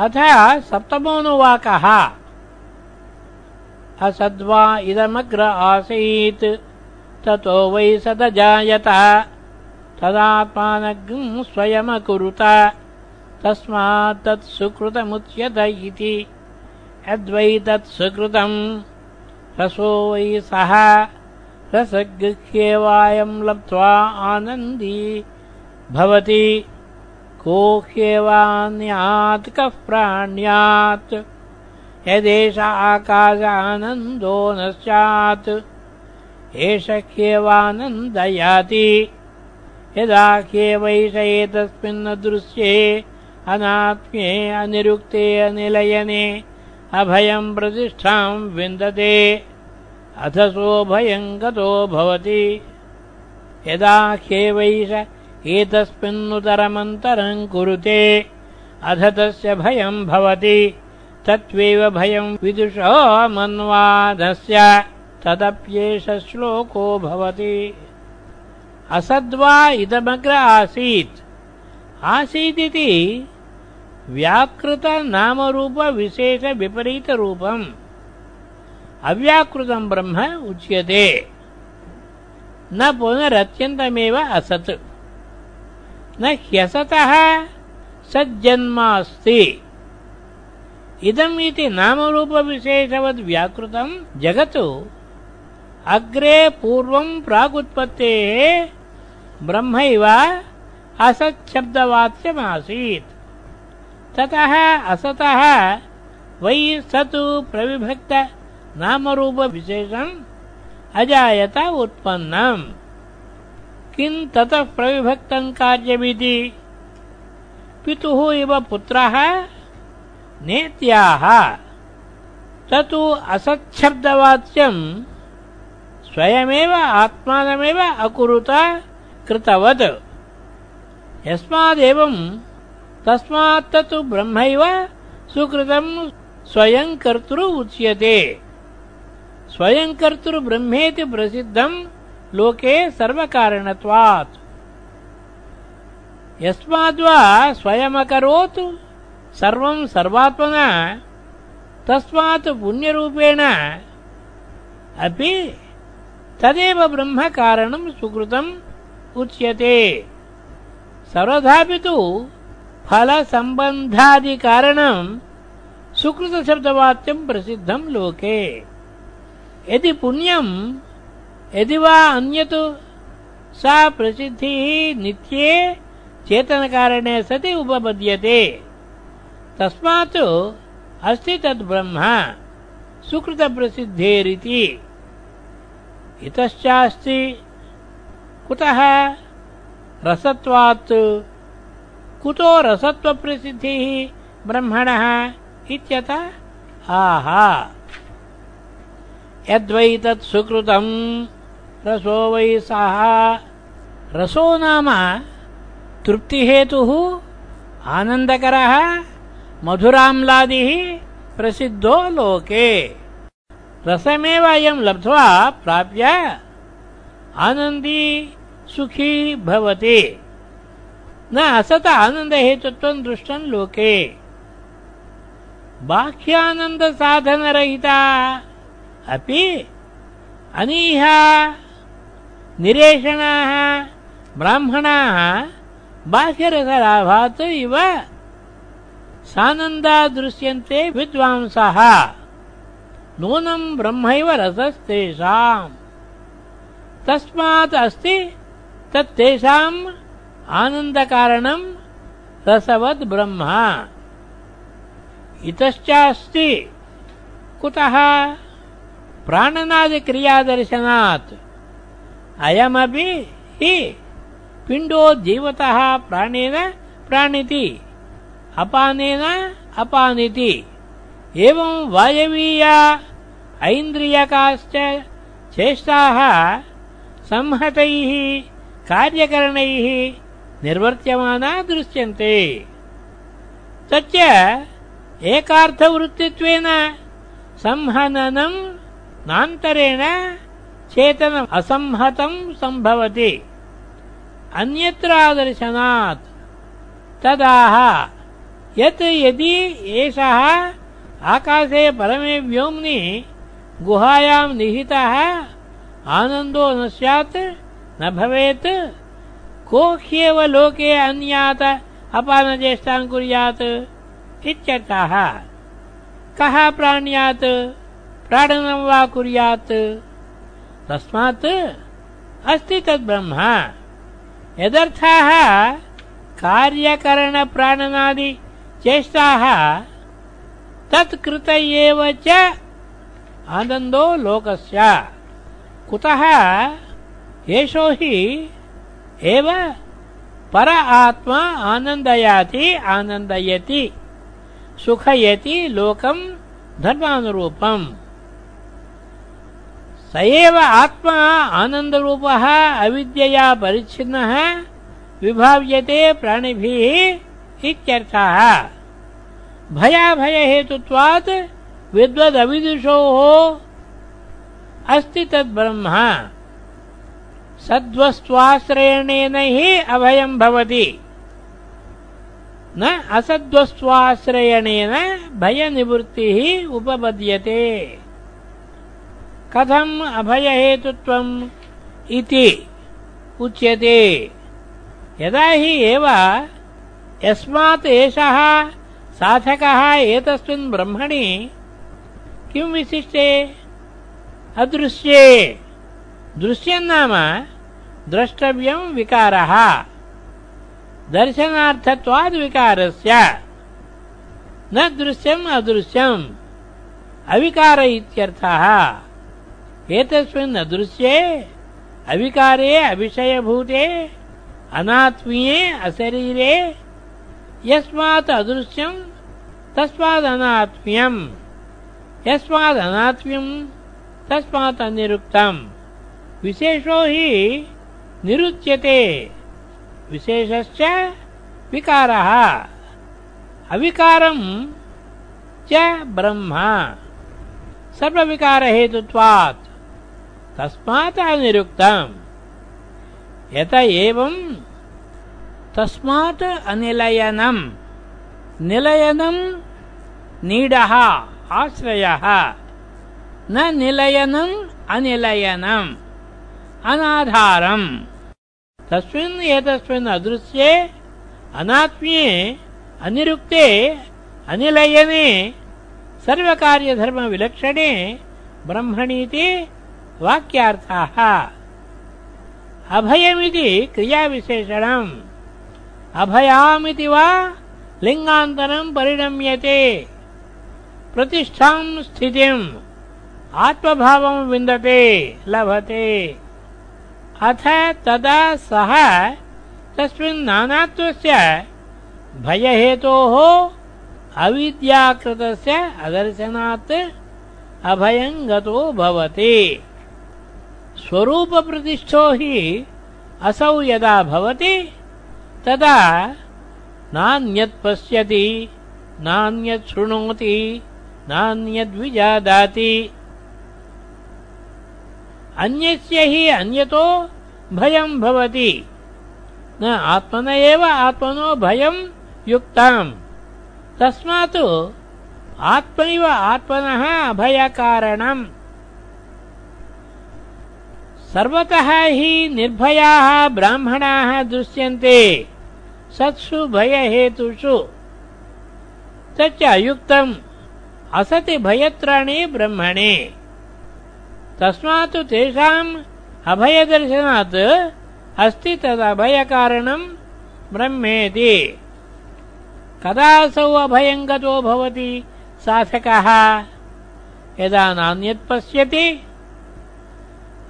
अथ सप्तमोऽनुवाकः। असद्वा इदमग्र आसीत्। ततो वै सदजायत। तदात्मानग्म् स्वयमकुरुत। तस्मात् तत् सुकृतमुच्यत इति। यद्वै तत् सुकृतम्। रसो वै सः। रसगृह्येवायम् लब्ध्वा आनन्दी। भवति को ह्येवान्यात् कः प्राण्यात् यदेष आकाशानन्दो न स्यात् एष ह्येवानन्दयाति यदा ह्येवैष एतस्मिन्न दृश्ये अनात्म्ये अनिरुक्ते अनिलयने अभयम् प्रतिष्ठाम् विन्दते। अथ सोऽभयम् गतो भवति। यदा ह्येवैष एतस्मिन्नुतरमन्तरम् कुरुते। अध तस्य भयम् भवति। तत्त्वेव भयम् विदुषो मन्वादस्य तदप्येष श्लोको भवति। असद्वा इदमग्र आसीत्। आसीदिति व्याकृतनामरूपविशेषविपरीतरूपम्। अव्याकृतम् ब्रह्म उच्यते। न पुनरत्यन्तमेव असत् न ह्यसतः सज्जन्मास्ति। इदम् इति नामरूपविशेषवद्व्याकृतम् जगत्। अग्रे पूर्वम् प्रागुत्पत्तेः ब्रह्मैव असच्छब्दवाच्यमासीत्। ततः असतः वै स तु प्रविभक्त नामरूपविशेषम् अजायत उत्पन्नम् किम् ततः प्रविभक्तम् कार्यमिति पितुः इव पुत्रः, नेत्याः। ततु असच्छब्दवाच्यम् स्वयमेव आत्मानमेव अकुरुत कृतवत्। यस्मादेवम् तस्मात् तत् ब्रह्मैव सुकृतम् स्वयम् कर्तृ उच्यते। स्वयम् कर्तृब्रह्मेति प्रसिद्धम् लोके सर्वकारणत्वात्। यस्माद्वा स्वयमकरोत् सर्वम् सर्वात्मना तस्मात् पुण्यरूपेण अपि तदेव ब्रह्मकारणम् सुकृतम् उच्यते। सर्वथापि तु फलसम्बन्धादिकारणम् सुकृतशब्दवाच्यम् प्रसिद्धम् लोके। यदि पुण्यम् यदि वा अन्यत् सा प्रसिद्धिः नित्ये चेतनकारणे सति उपपद्यते। तस्मात् अस्ति तद्ब्रह्म, सुकृतप्रसिद्धेरिति। इतश्चास्ति कुतः रसत्वात्, कुतो रसत्वप्रसिद्धिः ब्रह्मणः इत्यत आहा। यद्वै तत् सुकृतम् रसो वै सः रसो नाम तृप्तिहेतुः आनन्दकरः मधुराम्लादिः प्रसिद्धो लोके। रसमेव अयम् लब्ध्वा प्राप्य आनन्दी सुखी भवति। न असत आनन्दहेतुत्वम् दृष्टम् लोके। बाह्यानन्दसाधनरहिता अपि अनीहा निरेषणाः ब्राह्मणाः बाह्यरसलाभात् इव सानन्दा दृश्यन्ते विद्वांसः। नूनम् ब्रह्मैव रसस्तेषाम् तस्मात् अस्ति तत्तेषाम् आनन्दकारणम् रसवद् ब्रह्म। इतश्चास्ति कुतः? प्राणनादिक्रियादर्शनात् अयमपि हि पिण्डो जीवतः प्राणेन प्राणिति, अपानेन अपानिति। एवम् वायवीया ऐन्द्रियकाश्च चेष्टाः संहतैः, कार्यकरणैः निर्वर्त्यमाना दृश्यन्ते। तच्च एकार्थवृत्तित्वेन संहननम् नान्तरेण चेतनम् असंहतम् सम्भवति अन्यत्र आदर्शनात् तदाह यत् यदि एषः आकाशे परमे व्योम्नि गुहायाम् निहितः आनन्दो न स्यात् न भवेत् को ह्येव लोके अन्यात् अपानचेष्टाम् कुर्यात् इत्यर्थः। कः प्राण्यात्? प्राणनं वा कुर्यात् तस्मात् अस्ति तद्ब्रह्म। यदर्थाः कार्यकरणप्राणनादिचेष्टाः तत्कृत एव च आनन्दो लोकस्य। कुतः एषो हि एव पर आत्मा आनन्दयाति आनन्दयति सुखयति लोकम् धर्मानुरूपम् स एव आत्मा आनन्दरूपः अविद्यया परिच्छिन्नः, विभाव्यते प्राणिभिः इत्यर्थः। भयाभयहेतुत्वात् विद्वदविदुषोः अस्ति तद्ब्रह्म। सद्वस्त्वाश्रयणेन हि अभयम् भवति। न असद्वस्त्वाश्रयणेन भयनिवृत्तिः उपपद्यते। कथम् अभयहेतुत्वम् इति उच्यते। यदा हि एव यस्मात् एषः साधकः एतस्मिन् ब्रह्मणि किम् विशिष्टे? अदृश्ये। दृश्यम् नाम द्रष्टव्यम् विकारः। दर्शनार्थत्वाद्विकारस्य न दृश्यम् अदृश्यम्। अविकार इत्यर्थः। एतस्मिन् अदृश्ये अविकारे, अविषयभूते, अनात्मीये, अशरीरे, यस्मात् अदृश्यम् तस्मादनात्म्यम् यस्मादनात्म्यम् तस्मात् अनिरुक्तम्। विशेषो हि निरुच्यते। विशेषश्च विकारः। अविकारम् च ब्रह्म। सर्वविकारहेतुत्वात्। तस्मात् अनिरुक्तम्। यत एवम् तस्मात् अनिलयनम् निलयनम् नीडः आश्रयः। न निलयनम् अनिलयनम्। अनाधारम्। तस्मिन् एतस्मिन् अदृश्ये अनात्म्ये अनिरुक्ते अनिलयने सर्वकार्यधर्मविलक्षणे ब्रह्मणीति वाक्यार्थाः। अभयमिति क्रियाविशेषणम्। अभयामिति वा लिङ्गान्तरम् परिणम्यते प्रतिष्ठाम् स्थितिम्। आत्मभावम् विन्दते, लभते। अथ तदा सः तस्मिन् नानात्वस्य भयहेतोः अविद्याकृतस्य अदर्शनात् अभयम् गतो भवति। स्वरूपप्रतिष्ठो हि असौ यदा भवति तदा नान्यत् पश्यति नान्यत् शृणोति नान्यद्विजादाति अन्यस्य हि अन्यतो भयम् भवति। न आत्मन एव आत्मनो भयम् युक्तम्। तस्मात् आत्मैव आत्मनः अभयकारणम् सर्वतः हि निर्भयाः ब्राह्मणाः दृश्यन्ते। सत्सु भयहेतुषु। तच्च अयुक्तम्, असति भयत्राणि ब्रह्मणे। तस्मात् तेषाम् अभयदर्शनात् अस्ति तदभयकारणम् ब्रह्मेति। कदासौ अभयम् गतो भवति साधकः यदा नान्यत् पश्यति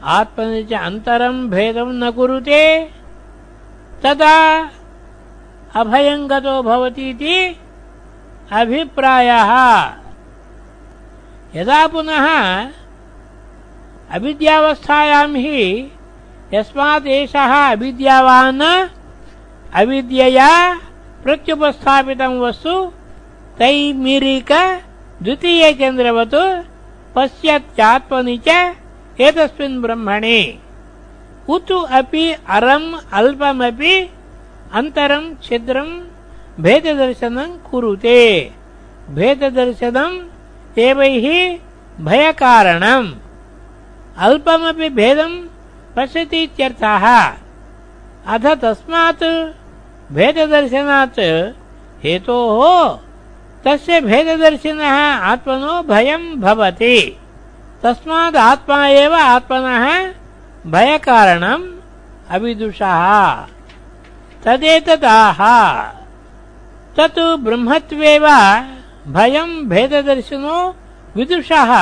आत्मनि च अन्तरम् भेदम् न कुरुते, तदा अभयम् गतो भवतीति अभिप्रायः। यदा पुनः अविद्यावस्थायाम् हि यस्मात् एषः अविद्यावान् अविद्यया प्रत्युपस्थापितम् वस्तु, तैमिरिक द्वितीयचन्द्रवत् पश्यत्यात्मनि च एतस्मिन् ब्रह्मणे उतु अपि अरम् अल्पमपि अन्तरम् छिद्रम् भेददर्शनं कुरुते। भेददर्शनम् एवैः भयकारणम्। अल्पमपि भेदं पश्यतीत्यर्थः। अथ तस्मात् भेददर्शनात् हेतोः तस्य भेददर्शिनः आत्मनो भयं भवति। तस्मात् आत्मा एव आत्मनः भयकारणम् अविदुषः। तदेतदाह। तत् ब्रह्मत्वेव भयं भेददर्शिनो विदुषः।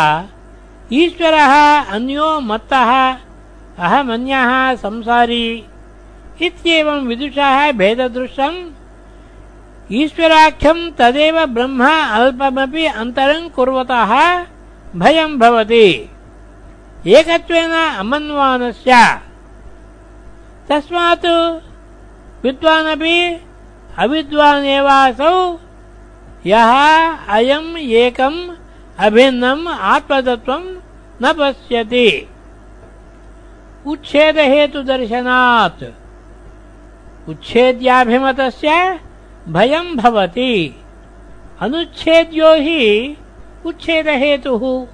ईश्वरः अन्यो मत्तः। अहमन्यः संसारी। इत्येवं विदुषः भेददृशम् ईश्वराख्यं तदेव ब्रह्म अल्पमपि अन्तरं कुर्वतः। भयं भवति। एकत्वेन अमन्वानस्य। तस्मात् विद्वानपि अविद्वानेवासौ, यः अयम् एकम् अभिन्नम् आत्मतत्त्वं न पश्यति। उच्छेदहेतुदर्शनात्। उच्छेद्याभिमतस्य भयं भवति। अनुच्छेद्यो हि उच्छेदहेतुः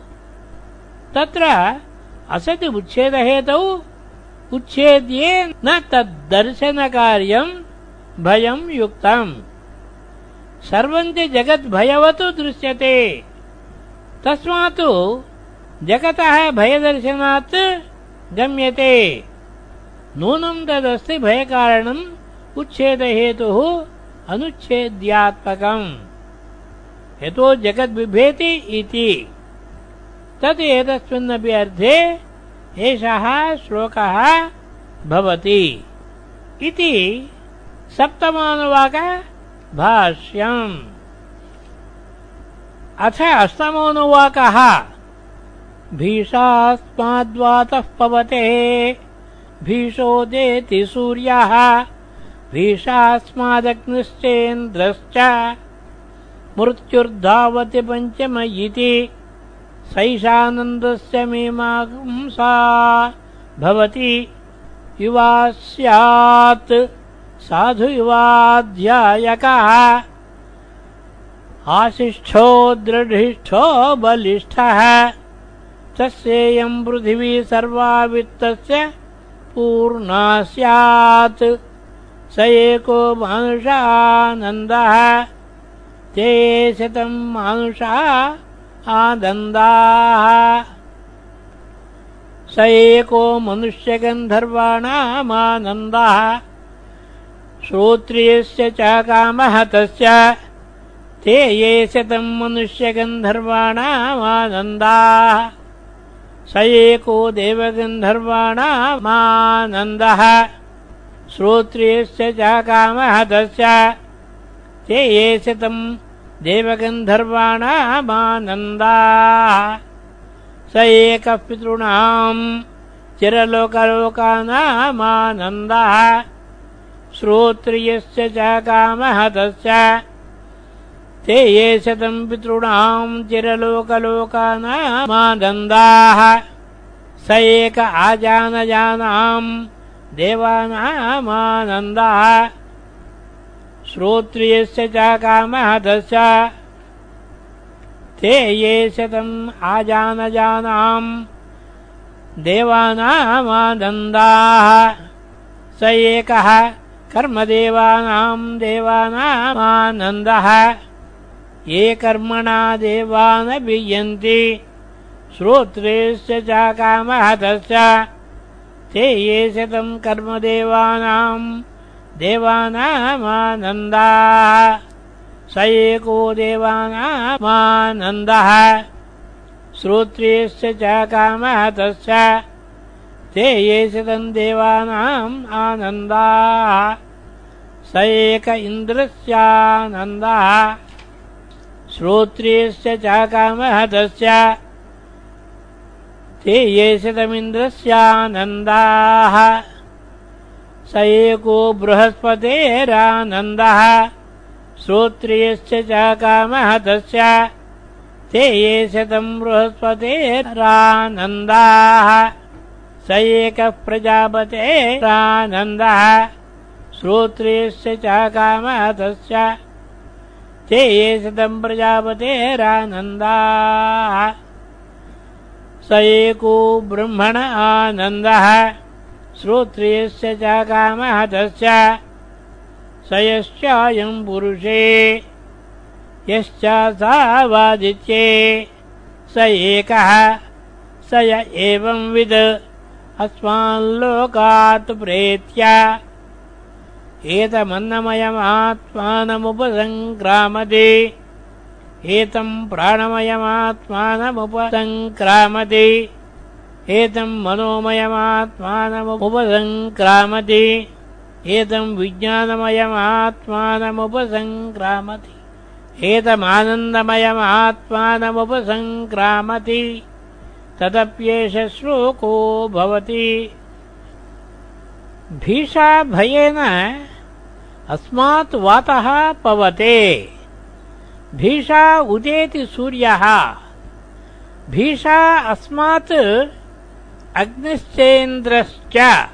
तत्र असति उच्छेदहेतौ उच्छेद्ये न तद्दर्शनकार्यं भयं युक्तम्। सर्वं च जगद्भयवत् दृश्यते। तस्मात् जगतः भयदर्शनात् गम्यते। नूनं तदस्ति भयकारणम् उच्छेदहेतुः अनुच्छेद्यात्मकम्। यतो जगद्बिभेति इति। तत् एतस्मिन्नपि अर्थे एषः श्लोकः भवति। इति सप्तमानुवाक भाष्यम्। अथ अष्टमोनुवाकः। भीषास्माद्वातः पवते। भीषोदेति सूर्यः। भीषास्मादग्निश्चेन्द्रश्च। मृत्युर्धावति पञ्चम इति सैषानन्दस्य मीमांसा भवति। युवा स्यात्। साधु युवाध्यायकः। आशिष्ठो दृढिष्ठो बलिष्ठः। तस्येयम् पृथिवी सर्वा वित्तस्य पूर्णा स्यात्। स एको मानुषानन्दः। ते शतम् मानुषा आनन्दाः। स एको मनुष्यगन्धर्वाणामानन्दः श्रोत्रियस्य च कामः तस्य ते ये शतम् मनुष्यगन्धर्वाणामानन्दाः स एको देवगन्धर्वाणामानन्दः श्रोत्रियस्य च कामः तस्य ते ये शतम् देवगन्धर्वाणामानन्दाः। स एकः पितॄणाम् चिरलोकलोकानामानन्दः। श्रोत्रियस्य च कामः तस्य ते ये शतम् पितॄणाम् चिरलोकलोकानामानन्दाः। स एक आजानजानाम् देवानामानन्दः श्रोत्रियस्य च कामः दश ते ये शतम् आजानजानाम् देवानामानन्दाः। स एकः कर्मदेवानाम् देवानामानन्दः। ये कर्मणा देवानभियन्ति। श्रोत्रेस्य च कामः तस्य ते ये शतम् कर्मदेवानाम् देवानामानन्दाः। स एको देवानामानन्दः। श्रोत्रियस्य च कामः तस्य ते ये शतम् देवानाम् आनन्दाः। स एक इन्द्रस्यानन्दः। श्रोत्रियस्य च कामः तस्य ते ये शतमिन्द्रस्यानन्दाः स एको बृहस्पतेरानन्दः। श्रोत्रियस्य च कामः तस्य ते ये शतम् बृहस्पतेरानन्दाः। स एकः प्रजापतेरानन्दः। श्रोत्रियस्य च कामः तस्य ते ये शतम् प्रजापतेरानन्दाः। स एको ब्रह्मण आनन्दः श्रोत्रियस्य च कामः तस्य स यश्चायम् पुरुषे यश्च सावादित्ये स एकः स य एवंविद् अस्माल्लोकात् प्रेत्य। एतमन्नमयमात्मानमुपसङ्क्रामति एतम् प्राणमयमात्मानमुपसङ्क्रामति एतम् मनोमयमात्मानमुपसङ्क्रामति एतम् विज्ञानमयमात्मानमुपसङ्क्रामति एतमानन्दमयमात्मानमुपसङ्क्रामति तदप्येष श्लोको भवति। भयेन अस्मात् वातः पवते। भीषा उदेति सूर्यः। भीषा अस्मात् अग्निश्चेन्द्रश्च।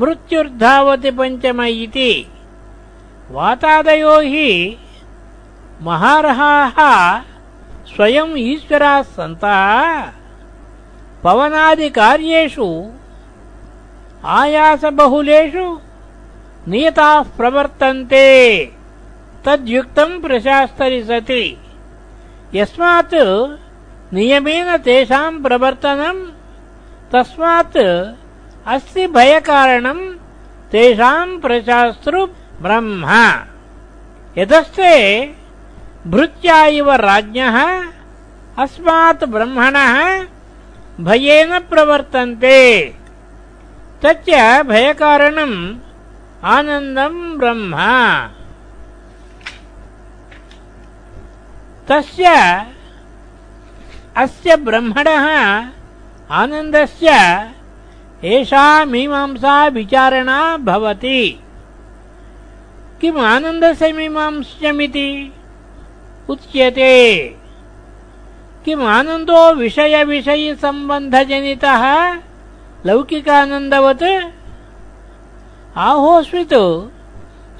मृत्युर्धावति पञ्चम इति। वातादयो हि महारहाः स्वयम् ईश्वराः सन्तः। पवनादिकार्येषु आयासबहुलेषु नियताः प्रवर्तन्ते। तद्युक्तम् प्रशास्तरि सति। यस्मात् नियमेन तेषाम् प्रवर्तनम् तस्मात् अस्ति भयकारणम् तेषाम् प्रशास्तृ ब्रह्म। यतस्ते भृत्या इव राज्ञः अस्मात् ब्रह्मणः भयेन प्रवर्तन्ते। तच्च भयकारणम् आनन्दम् ब्रह्म। अस्य ब्रह्मणः आनन्दस्य एषा मीमांसा विचारणा भवति। किम् आनन्दस्य मीमांस्यमिति? उच्यते। किम् आनन्दो विषयविषयसम्बन्धजनितः? लौकिकानन्दवत्? आहोस्वित्।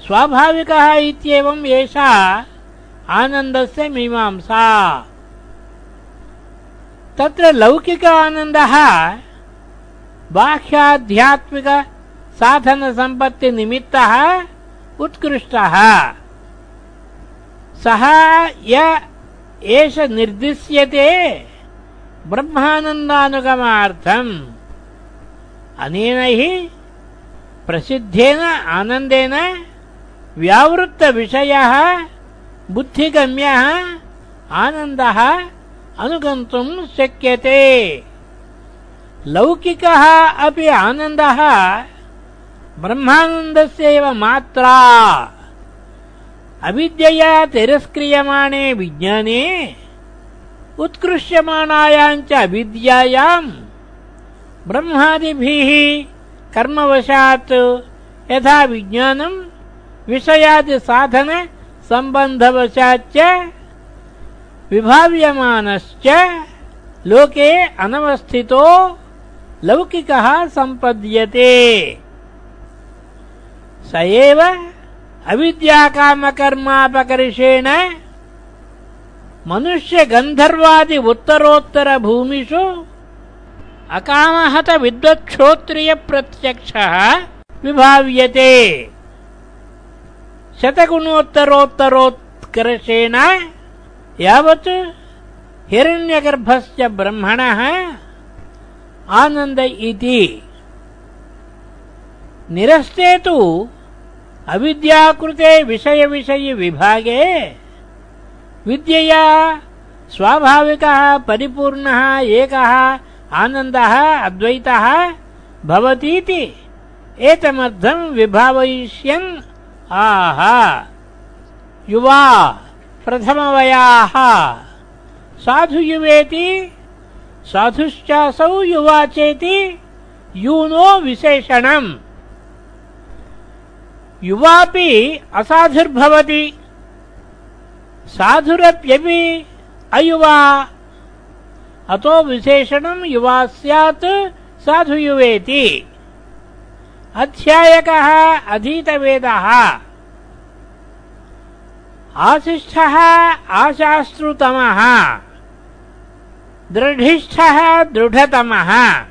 स्वाभाविकः इत्येवम् एषा आनन्दस्य मीमांसा। तत्र लौकिक आनन्दः बाह्याध्यात्मिकसाधनसम्पत्तिनिमित्तः उत्कृष्टः। सः य एष निर्दिश्यते ब्रह्मानन्दानुगमार्थम्। अनेन हि प्रसिद्धेन आनन्देन व्यावृत्तविषयः बुद्धिगम्यः आनन्दः अनुगन्तुम् शक्यते। लौकिकः अपि आनन्दः ब्रह्मानन्दस्यैव मात्रा। अविद्यया तिरस्क्रियमाणे विज्ञाने उत्कृष्यमाणायाम् च अविद्यायाम् ब्रह्मादिभिः कर्मवशात् यथा विज्ञानम् विषयादिसाधन सम्बन्धवशाच्च विभाव्यमानश्च लोके अनवस्थितो लौकिकः सम्पद्यते। स एव अविद्याकामकर्मापकर्षेण मनुष्यगन्धर्वादि उत्तरोत्तरभूमिषु अकामहतविद्वत्क्षोत्रियप्रत्यक्षः विभाव्यते। शतगुणोत्तरोत्तरोत्कर्षेण यावत् हिरण्यगर्भस्य ब्रह्मणः आनन्द इति। निरस्ते तु अविद्याकृते विषयविषयविभागे विद्यया स्वाभाविकः परिपूर्णः एकः आनन्दः अद्वैतः भवतीति। एतमर्थम् विभावयिष्यन्। आह। युवा प्रथमवयाः। साधुयुवेति साधुश्चासौ युवा चेति यूनो विशेषणम्। युवापि असाधुर्भवति। साधुरप्यपि अयुवा। अतो विशेषणम् युवा स्यात् साधुयुवेति। अध्यायकः अधीतवेदः आशिष्ठः आशाश्रुतमः। दृढिष्ठः दृढतमः।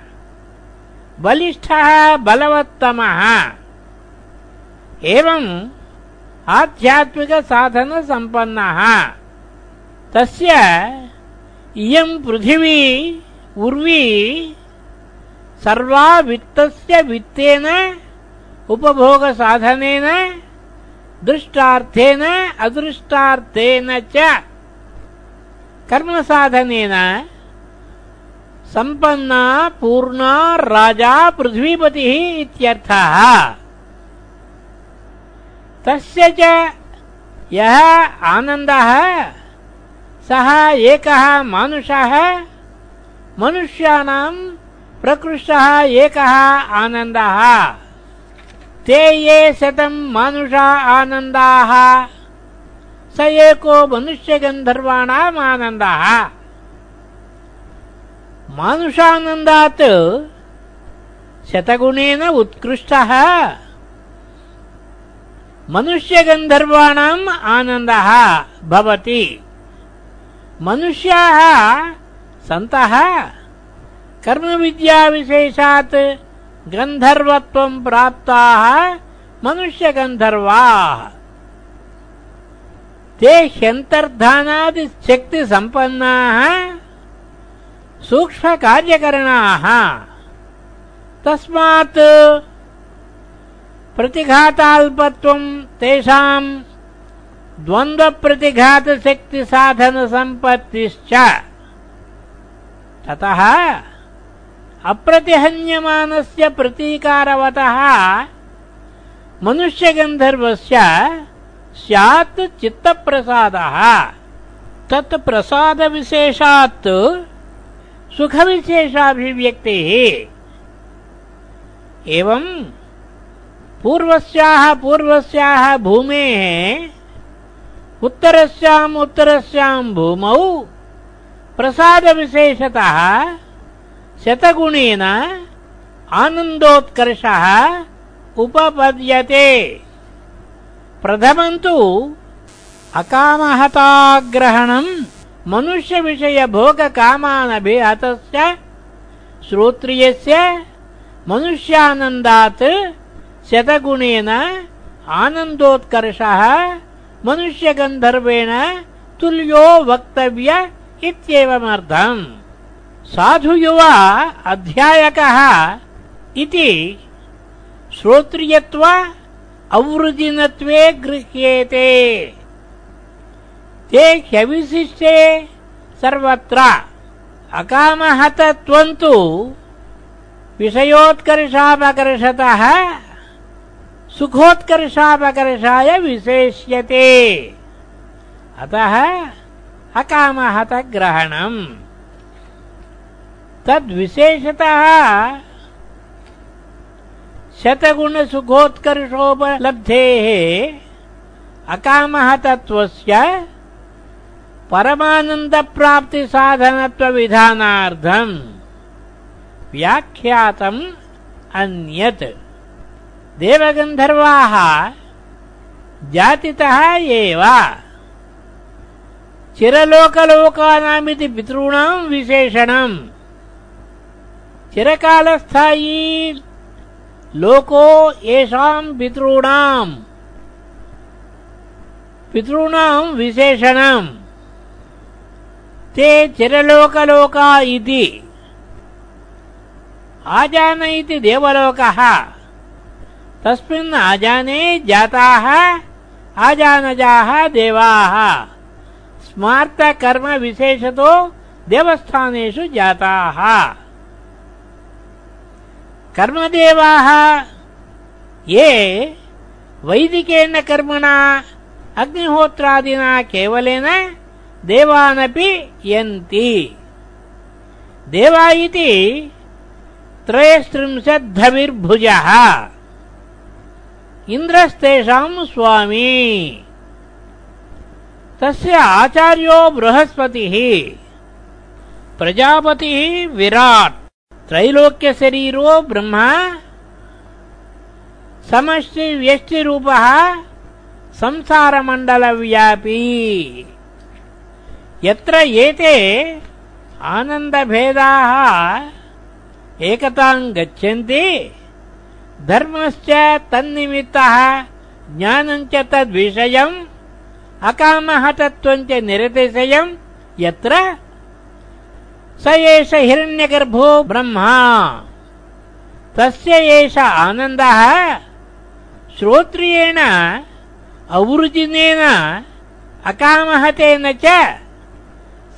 बलिष्ठः बलवत्तमः। एवम् आध्यात्मिकसाधनसम्पन्नः। तस्य इयम् पृथिवी, उर्वी सर्वा वित्तस्य वित्तेन, उपभोगसाधनेन दृष्टार्थेन, अदृष्टार्थेन च। कर्मसाधनेन, सम्पन्ना, पूर्णा, राजा, पृथ्वीपतिः इत्यर्थः। तस्य च यः आनन्दः, सः एकः मानुषः मनुष्याणाम् प्रकृष्टः एकः आनन्दः। ते ये शतम् मानुषा आनन्दाः। स एको मनुष्यगन्धर्वाणाम् आनन्दः। मानुषानन्दात् शतगुणेन उत्कृष्टः। मनुष्यगन्धर्वाणाम् आनन्दः भवति। मनुष्याः सन्तः। कर्मविद्याविशेषात् गन्धर्वत्वम् प्राप्ताः मनुष्यगन्धर्वाः ते ह्यन्तर्धानादिशक्तिसम्पन्नाः सूक्ष्मकार्यकरणाः। तस्मात् प्रतिघाताल्पत्वम् तेषाम् द्वन्द्वप्रतिघातशक्तिसाधनसम्पत्तिश्च। ततः अप्रतिहन्यमानस्य प्रतीकारवतः मनुष्यगन्धर्वस्य स्यात् चित्तप्रसादः। तत् प्रसादविशेषात् सुखविशेषाभिव्यक्तिः। एवम् पूर्वस्याः पूर्वस्याः भूमेः उत्तरस्याम् उत्तरस्याम् भूमौ प्रसादविशेषतः శతగుణేన ఆనందోత్కర్ష ఉపపద్యతే ప్రథమం తు అకామహతాగ్రహణం मनुष्यविषयभोगकामानभिः हतस्य श्रोत्रियस्य मनुष्यानन्दात् शतगुणेन आनन्दोत्कर्षः मनुष्यगन्धर्वेण तुल्यो वक्तव्य इत्येवमर्थम्। साधुयुवा अध्यायकः इति श्रोत्रियत्व अवृजिनत्वे गृह्येते। ते ह्यविशिष्टे सर्वत्र। अकामहतत्वम् तु विषयोत्कर्षापकर्षतः सुखोत्कर्षापकर्षाय विशेष्यते। अतः अकामहतग्रहणम् तद्विशेषतः शतगुणसुखोत्कर्षोपलब्धेः अकामहतत्वस्य परमानन्दप्राप्तिसाधनत्वविधानार्थम् व्याख्यातम् अन्यत्। देवगन्धर्वाः जातितः एव। चिरलोकलोकानामिति पितॄणाम् विशेषणम् चिरकालस्थायी लोको येषाम् पितॄणाम् पितॄणाम् विशेषणम् ते चिरलोकलोका इति। आजान इति देवलोकः। तस्मिन् आजाने जाताः आजानजाः देवाः। स्मार्तकर्मविशेषतो देवस्थानेषु जाताः कर्मदेवाः। ये वैदिकेन कर्मणा, अग्निहोत्रादिना केवलेन देवानपि यन्ति। देवा इति त्रयस्त्रिंशद्धविर्भुजः इन्द्रस्तेषाम् स्वामी। तस्य आचार्यो बृहस्पतिः। प्रजापतिः विराट्। संसारमण्डलव्यापी यत्र एते आनन्दभेदाः एकताम् गच्छन्ति धर्मश्च तन्निमित्तः ज्ञानञ्च तद्विषयम् अकामः तत्त्वञ्च निरतिशयम् यत्र स एष हिरण्यगर्भो ब्रह्मा। तस्य एष आनन्दः श्रोत्रियेण अवृजिनेन अकामहतेन च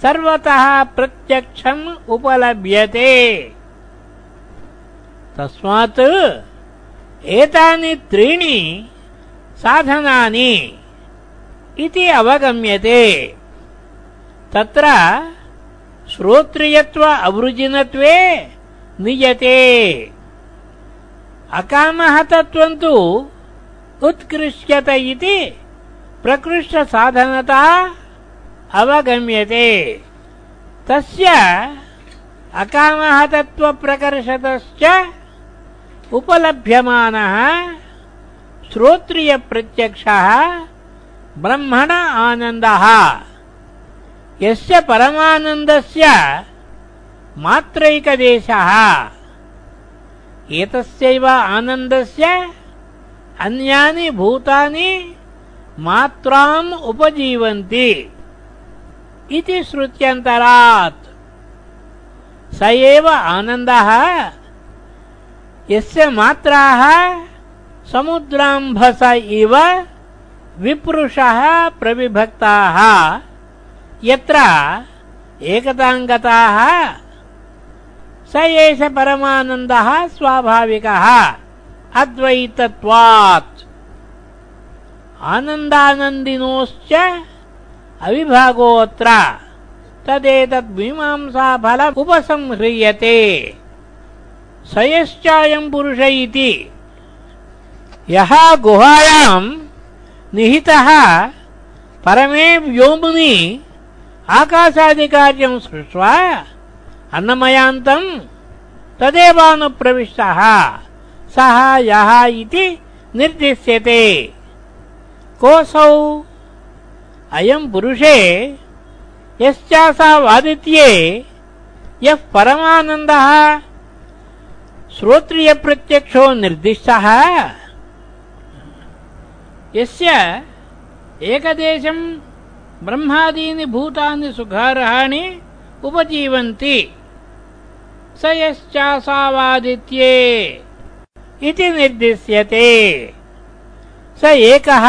सर्वतः प्रत्यक्षम् उपलभ्यते। तस्मात् एतानि त्रीणि साधनानि इति अवगम्यते। तत्र श्रोत्रियत्व अवृजिनत्वे नियते। अकामः तत्त्वम् तु उत्कृष्यत इति प्रकृष्टसाधनता अवगम्यते। तस्य अकामः तत्त्वप्रकर्षतश्च उपलभ्यमानः श्रोत्रियप्रत्यक्षः ब्रह्मण आनन्दः। यस्य परमानन्दस्य मात्रैकदेशः। एतस्यैव आनन्दस्य अन्यानि भूतानि मात्राम् उपजीवन्ति इति श्रुत्यन्तरात्। स एव आनन्दः। यस्य मात्राः समुद्राम्भस इव विप्रुषः प्रविभक्ताः यत्र एकताङ्गताः, स एष परमानन्दः स्वाभाविकः, अद्वैतत्वात्। आनन्दानन्दिनोश्च अविभागोऽत्र तदेतद्मीमांसाफल उपसंह्रियते। स यश्चायम् पुरुष इति। यः गुहायाम् निहितः, परमे व्योमुनि आकाशादिकार्यम् सृष्ट्वा अन्नमयान्तम् तदेवानुप्रविष्टः। सः यः इति निर्दिश्यते। कोऽसौ? अयम् पुरुषे यश्चासावादित्ये यः परमानन्दः श्रोत्रियप्रत्यक्षो निर्दिष्टः। यस्य एकदेशम् ब्रह्मादीनि भूतानि सुखार्हाणि उपजीवन्ति। स यश्चासावादित्ये इति निर्दिश्यते। स एकः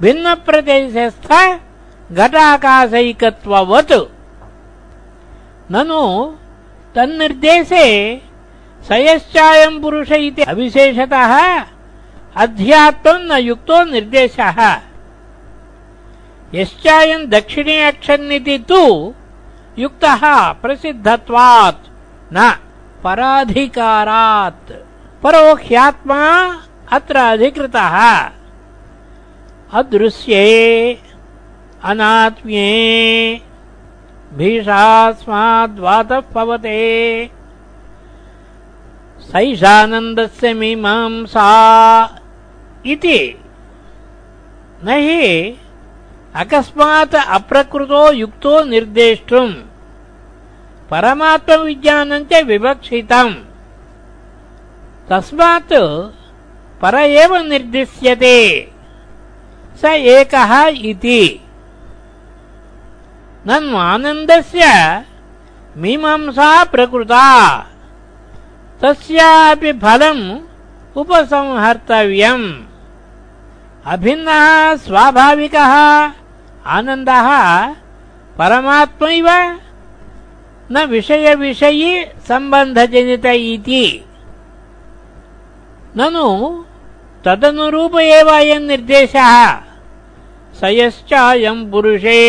भिन्नप्रदेशस्थ घटाकाशैकत्ववत्। ननु तन्निर्देशे स यश्चायम् पुरुष इति अविशेषतः अध्यात्मम् न युक्तो निर्देशः। यश्चायम् दक्षिणे अक्षन्निति तु युक्तः प्रसिद्धत्वात् न पराधिकारात्। परो ह्यात्मा अत्र अधिकृतः। अदृश्ये अनात्म्ये भीषास्माद्वातः पवते सैषानन्दस्य मीमांसा इति। न हि अकस्मात् अप्रकृतो युक्तो निर्देष्टुम् परमात्मविज्ञानम् च विवक्षितम् तस्मात् पर एव निर्दिश्यते स एकः इति नन्वानन्दस्य मीमांसा प्रकृता तस्यापि फलम् उपसंहर्तव्यम् अभिन्नः स्वाभाविकः आनन्दः परमात्मैव न विषयविषयी सम्बन्धजनित इति। ननु तदनुरूप एव अयम् निर्देशः। स यश्चायम् पुरुषे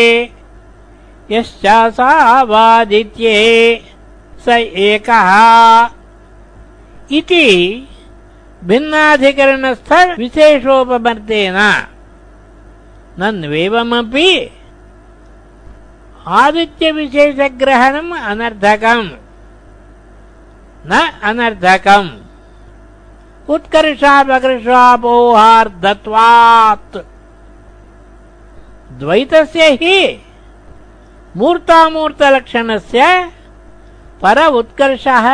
यश्चासावादित्ये स एकः। इति भिन्नाधिकरणस्थ विशेषोपमर्देन नन्वेवमपि आदित्यविशेषग्रहणम् अनर्धकम् न अनर्धकम् उत्कर्षापकर्षापोहार्धत्वात् द्वैतस्य हि मूर्तामूर्तलक्षणस्य पर उत्कर्षः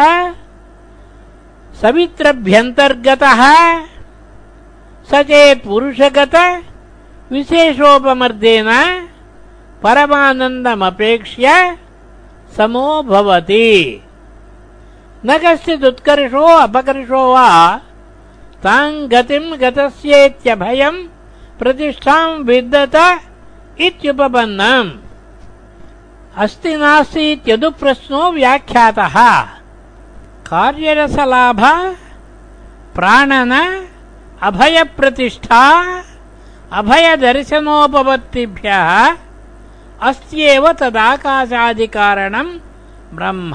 सवित्रभ्यन्तर्गतः स चेत् पुरुषगत विशेषोपमर्देन परमानन्दमपेक्ष्य समो भवति। न कश्चिदुत्कर्षो अपकर्षो वा ताम् गतिम् गतस्येत्यभयम् प्रतिष्ठाम् विद्यत इत्युपपन्नम्। अस्ति नास्तीत्यदुप्रश्नो व्याख्यातः। कार्यरसलाभ प्राणन अभयप्रतिष्ठा अभयदर्शनोपपत्तिभ्यः अस्त्येव तदाकाशादिकारणम् ब्रह्म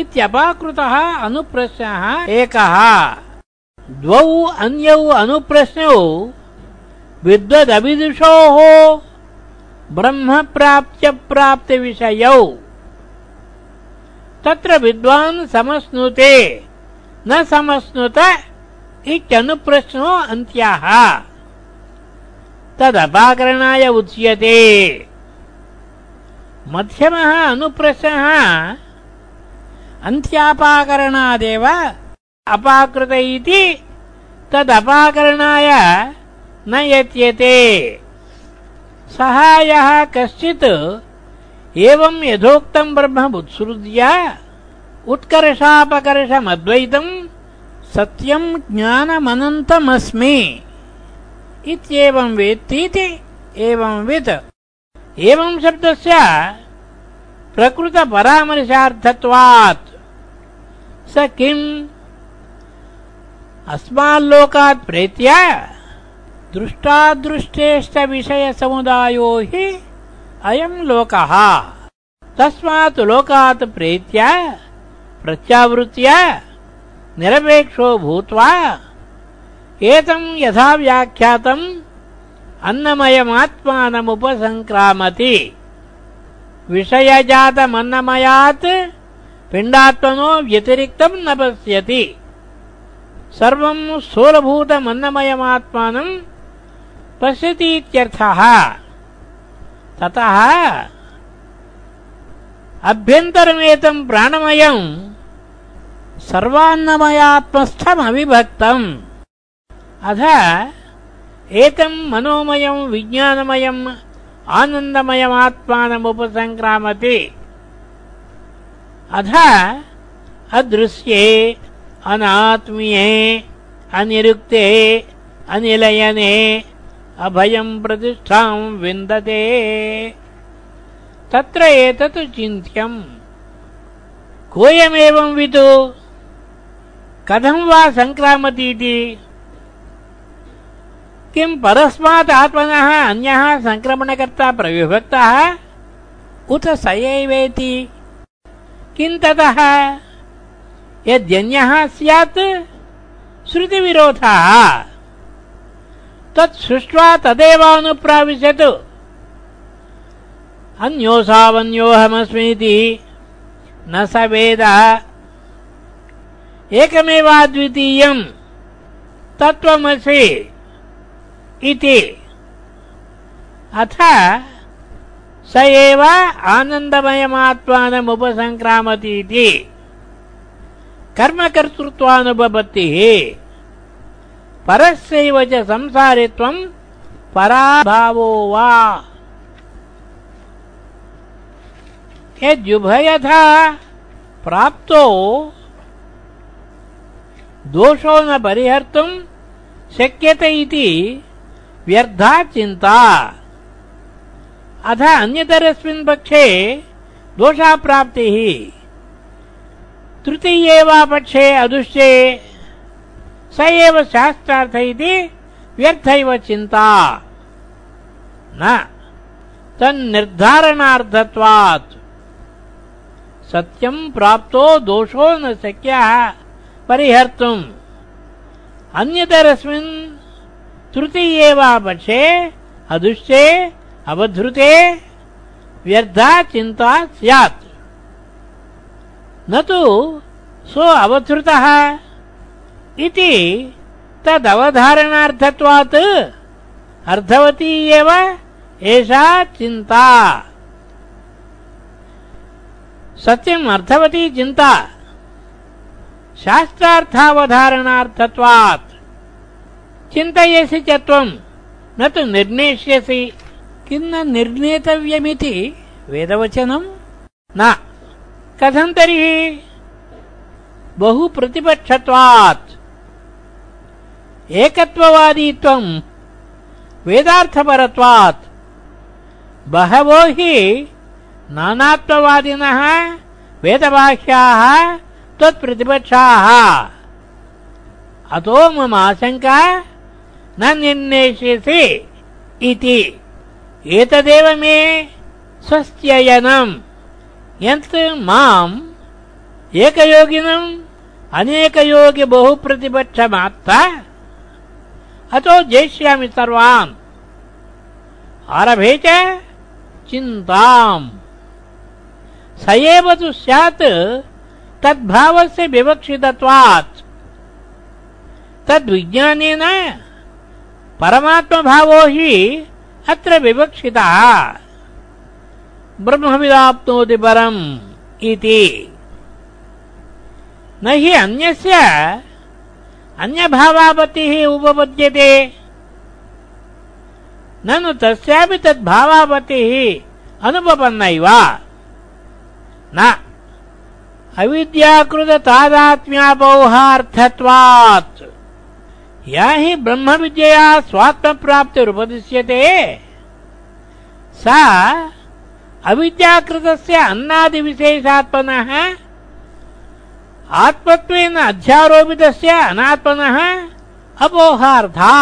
इत्यपाकृतः अनुप्रश्नः एकः। द्वौ अन्यौ अनुप्रश्नौ विद्वदविदुषोः ब्रह्मप्राप्त्यप्राप्तिविषयौ तत्र विद्वान् समश्नुते न समश्नुत इत्यनुप्रश्नो अन्त्याः तदपाकरणाय उच्यते। मध्यमः अनुप्रश्नः अन्त्यापाकरणादेव अपाकृत इति तदपाकरणाय न यत्यते सः यः कश्चित् एवम् यथोक्तम् ब्रह्ममुत्सृज्य उत्कर्षापकर्षमद्वैतम् सत्यम् ज्ञानमनन्तमस्मि इत्येवम् वेत्तीति एवंवित् एवम् शब्दस्य प्रकृतपरामर्शार्थत्वात्। स किम्? अस्माल्लोकात् प्रेत्य दृष्टादृष्टेष्टविषयसमुदायो हि अयम् लोकः। तस्मात् लोकात् प्रेत्य प्रत्यावृत्य निरपेक्षो भूत्वा एतम् यथा व्याख्यातम् अन्नमयमात्मानमुपसङ्क्रामति विषयजातमन्नमयात् पिण्डात्मनो व्यतिरिक्तम् न पश्यति। सर्वम् स्थूलभूतमन्नमयमात्मानम् पश्यतीत्यर्थः। ततः अभ्यन्तरमेतम् प्राणमयम् सर्वान्नमयात्मस्थमविभक्तम् अथ एतम् मनोमयम् विज्ञानमयम् आनन्दमयमात्मानमुपसङ्क्रामति अथ अदृश्ये अनात्मीये अनिरुक्ते अनिलयने अभयम् प्रतिष्ठाम् विन्दते। तत्र एतत् चिन्त्यम्। कोऽयमेवम् विदु? कथम् वा सङ्क्रामतीति किम् परस्मात् आत्मनः अन्यः सङ्क्रमणकर्ता प्रविभक्तः? उत स एवेति किम् ततः? यद्यन्यः स्यात् श्रुतिविरोधः। तत् सृष्ट्वा तदेवानुप्राविशत् अन्योऽसावन्योऽहमस्मीति न स वेद। एकमेवाद्वितीयम्। तत्त्वमसि इति। अथ स एव आनन्दमयमात्मानमुपसङ्क्रामतीति कर्मकर्तृत्वानुपपत्तिः परस्यैव च संसारित्वम् पराभावो वा। यद्युभयथा प्राप्तो दोषो न परिहर्तुम् शक्यते इति व्यर्था चिन्ता। अथ अन्यतरस्मिन् पक्षे दोषाप्राप्तिः। तृतीये वा पक्षे अदुष्ये स एव शास्त्रार्थ इति व्यर्थैव चिन्ता। न। तन्निर्धारणार्थत्वात्। सत्यम् प्राप्तो दोषो न शक्यः। परिहर्तुम्। अन्यतरस्मिन् तृतीये वा पक्षे अदुष्ये अवधृते व्यर्था चिन्ता, स्यात्। न तु सो अवधृतः इति तदवधारणार्थत्वात् अर्धवती एव एषा चिन्ता। सत्यम् अर्थवती शास्त्रार्थावधारणार्थत्वात्। चिन्तयसि च त्वम् न तु निर्णेष्यसि। किं न निर्णेतव्यमिति वेदवचनम् न। कथम् तर्हि? बहुप्रतिपक्षत्वात्। एकत्ववादीत्वम् वेदार्थपरत्वात्। बहवो हि नानात्ववादिनः वेदवाक्याः त्वत्प्रतिपक्षाः। अतो मम आशङ्का न निर्णेष्यसि इति। एतदेव मे स्वस्त्ययनम्। यत् माम् एकयोगिनम् अनेकयोगि बहुप्रतिपक्षमात्ता अतो जेष्यामि सर्वान्। आरभे च चिन्ताम्। स एव तु स्यात् तद्भावस्य विवक्षितत्वात्। तद्विज्ञानेन परमात्मभावो हि अत्र विवक्षितः। ब्रह्मविदाप्नोति परम् इति। न हि अन्यस्य अन्यभावापत्तिः उपपद्यते। ननु तस्यापि तद्भावापत्तिः अनुपपन्नैव। न। अविद्याकृततादात्म्यापौहार्थत्वात् या हि ब्रह्मविद्यया स्वात्मप्राप्तिरुपदिश्यते सा अविद्याकृतस्य अन्नादिविशेषात्मनः, आत्मत्वेन अध्यारोपितस्य अनात्मनः अपोहार्था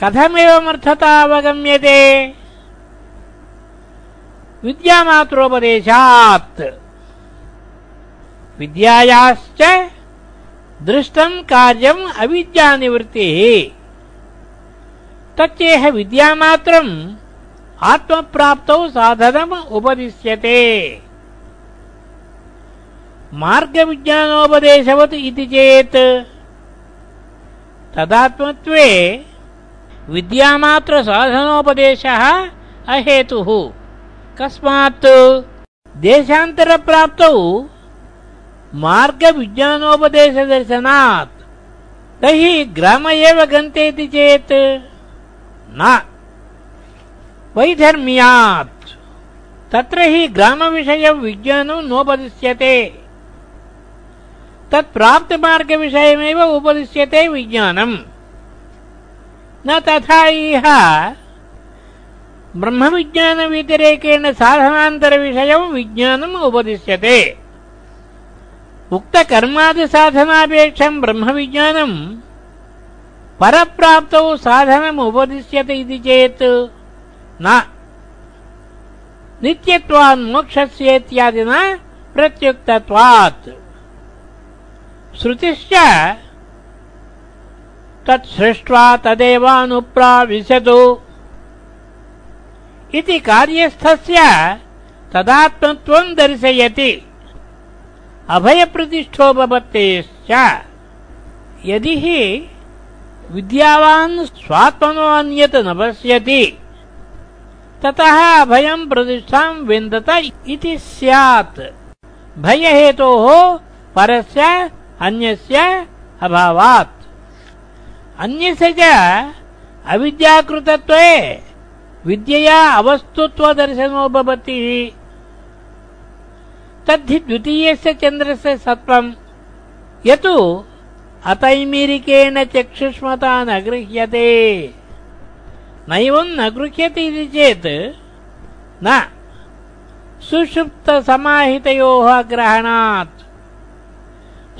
कथमेवमर्थता अवगम्यते विद्यामात्रोपदेशात्। विद्यायाश्च दृष्टम् कार्यम् अविद्यानिवृत्तिः। तच्चेह विद्यामात्रम् आत्मप्राप्तौ साधनम् उपदिश्यते। मार्गविज्ञानोपदेशवत् इति चेत् तदात्मत्वे विद्यामात्रसाधनोपदेशः अहेतुः। कस्मात् देशान्तरप्राप्तौ मार्गविज्ञानोपदेशदर्शनात्। तर्हि ग्राम एव गन्तेति चेत् न। वैधर्म्यात्। तत्र हि ग्रामविषयविज्ञानम् नोपदिश्यते। तत्प्राप्तमार्गविषयमेव उपदिश्यते विज्ञानम्। न तथा इह ब्रह्मविज्ञानव्यतिरेकेण साधनान्तरविषयम् विज्ञानम् उपदिश्यते। उक्तकर्मादिसाधनापेक्षम् ब्रह्मविज्ञानम् परप्राप्तौ साधनम् उपदिश्यते इति चेत् न। नित्यत्वान्मोक्षस्येत्यादिना प्रत्युक्तत्वात्। श्रुतिश्च तत्सृष्ट्वा तदेवानुप्राविशतु। इति कार्यस्थस्य तदात्मत्वम् दर्शयति अभयप्रतिष्ठोपत्तेश्च यदि हि विद्यावान् स्वात्मनो अन्यत् न पश्यति, ततः अभयम् प्रतिष्ठाम् विन्दत इति स्यात्। भयहेतोः परस्य अन्यस्य अभावात्। अन्यस्य च अविद्याकृतत्वे विद्यया अवस्तुत्वदर्शनो भवति। तद्धि द्वितीयस्य चन्द्रस्य सत्त्वम् यतु अतैमिरिकेण चक्षुष्मता न गृह्यते। नैवम् न गृह्यते इति चेत् न। सुषुप्तसमाहितयोः ग्रहणात्।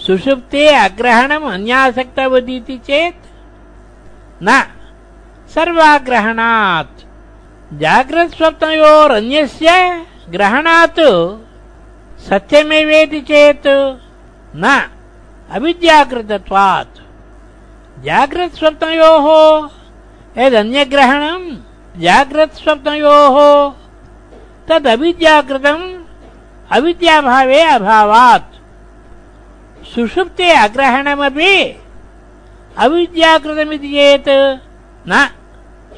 सुषुप्ते अग्रहणम् अन्यासक्तवदिति चेत् न। सर्वाग्रहणात्। जाग्रत्स्वप्नयोरन्यस्य ग्रहणात् सत्यमेवेति चेत् न अविद्याकृतत्वात् जाग्रत्स्वप्नयोः यदन्यग्रहणम् जाग्रत्स्वप्नयोः तदविद्याकृतम् अविद्याभावे अभावात् सुषुप्ते अग्रहणमपि अविद्याकृतमिति चेत् न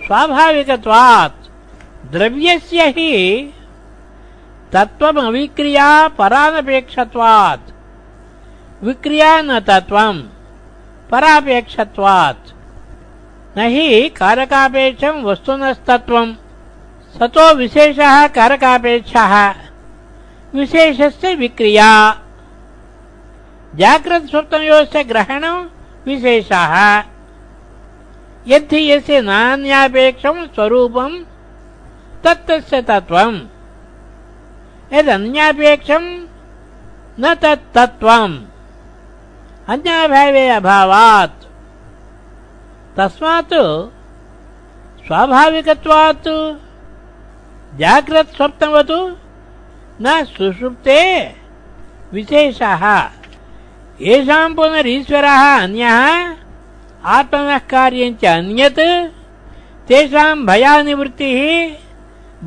स्वाभाविकत्वात् द्रव्यस्य हि तत्त्वमविक्रिया परानपेक्षत्वात्। विक्रिया न तत्त्वम् परापेक्षत्वात्। न हि कारकापेक्षम् वस्तुनस्तत्त्वम् सतो विशेषः कारकापेक्षः। विशेषस्य विक्रिया। जाग्रत्स्वप्नयोश्च ग्रहणम् विशेषः। यद्धि यस्य नान्यापेक्षम् स्वरूपम् तत्तस्य तत्त्वम्। यदन्यापेक्षम् न तत्तत्त्वम् अन्याभावे अभावात् तस्मात् स्वाभाविकत्वात् जाग्रत् स्वप्नवतु न सुषुप्ते विशेषः येषाम् पुनरीश्वरः अन्यः आत्मनः कार्यञ्च अन्यत् तेषाम् भयानिवृत्तिः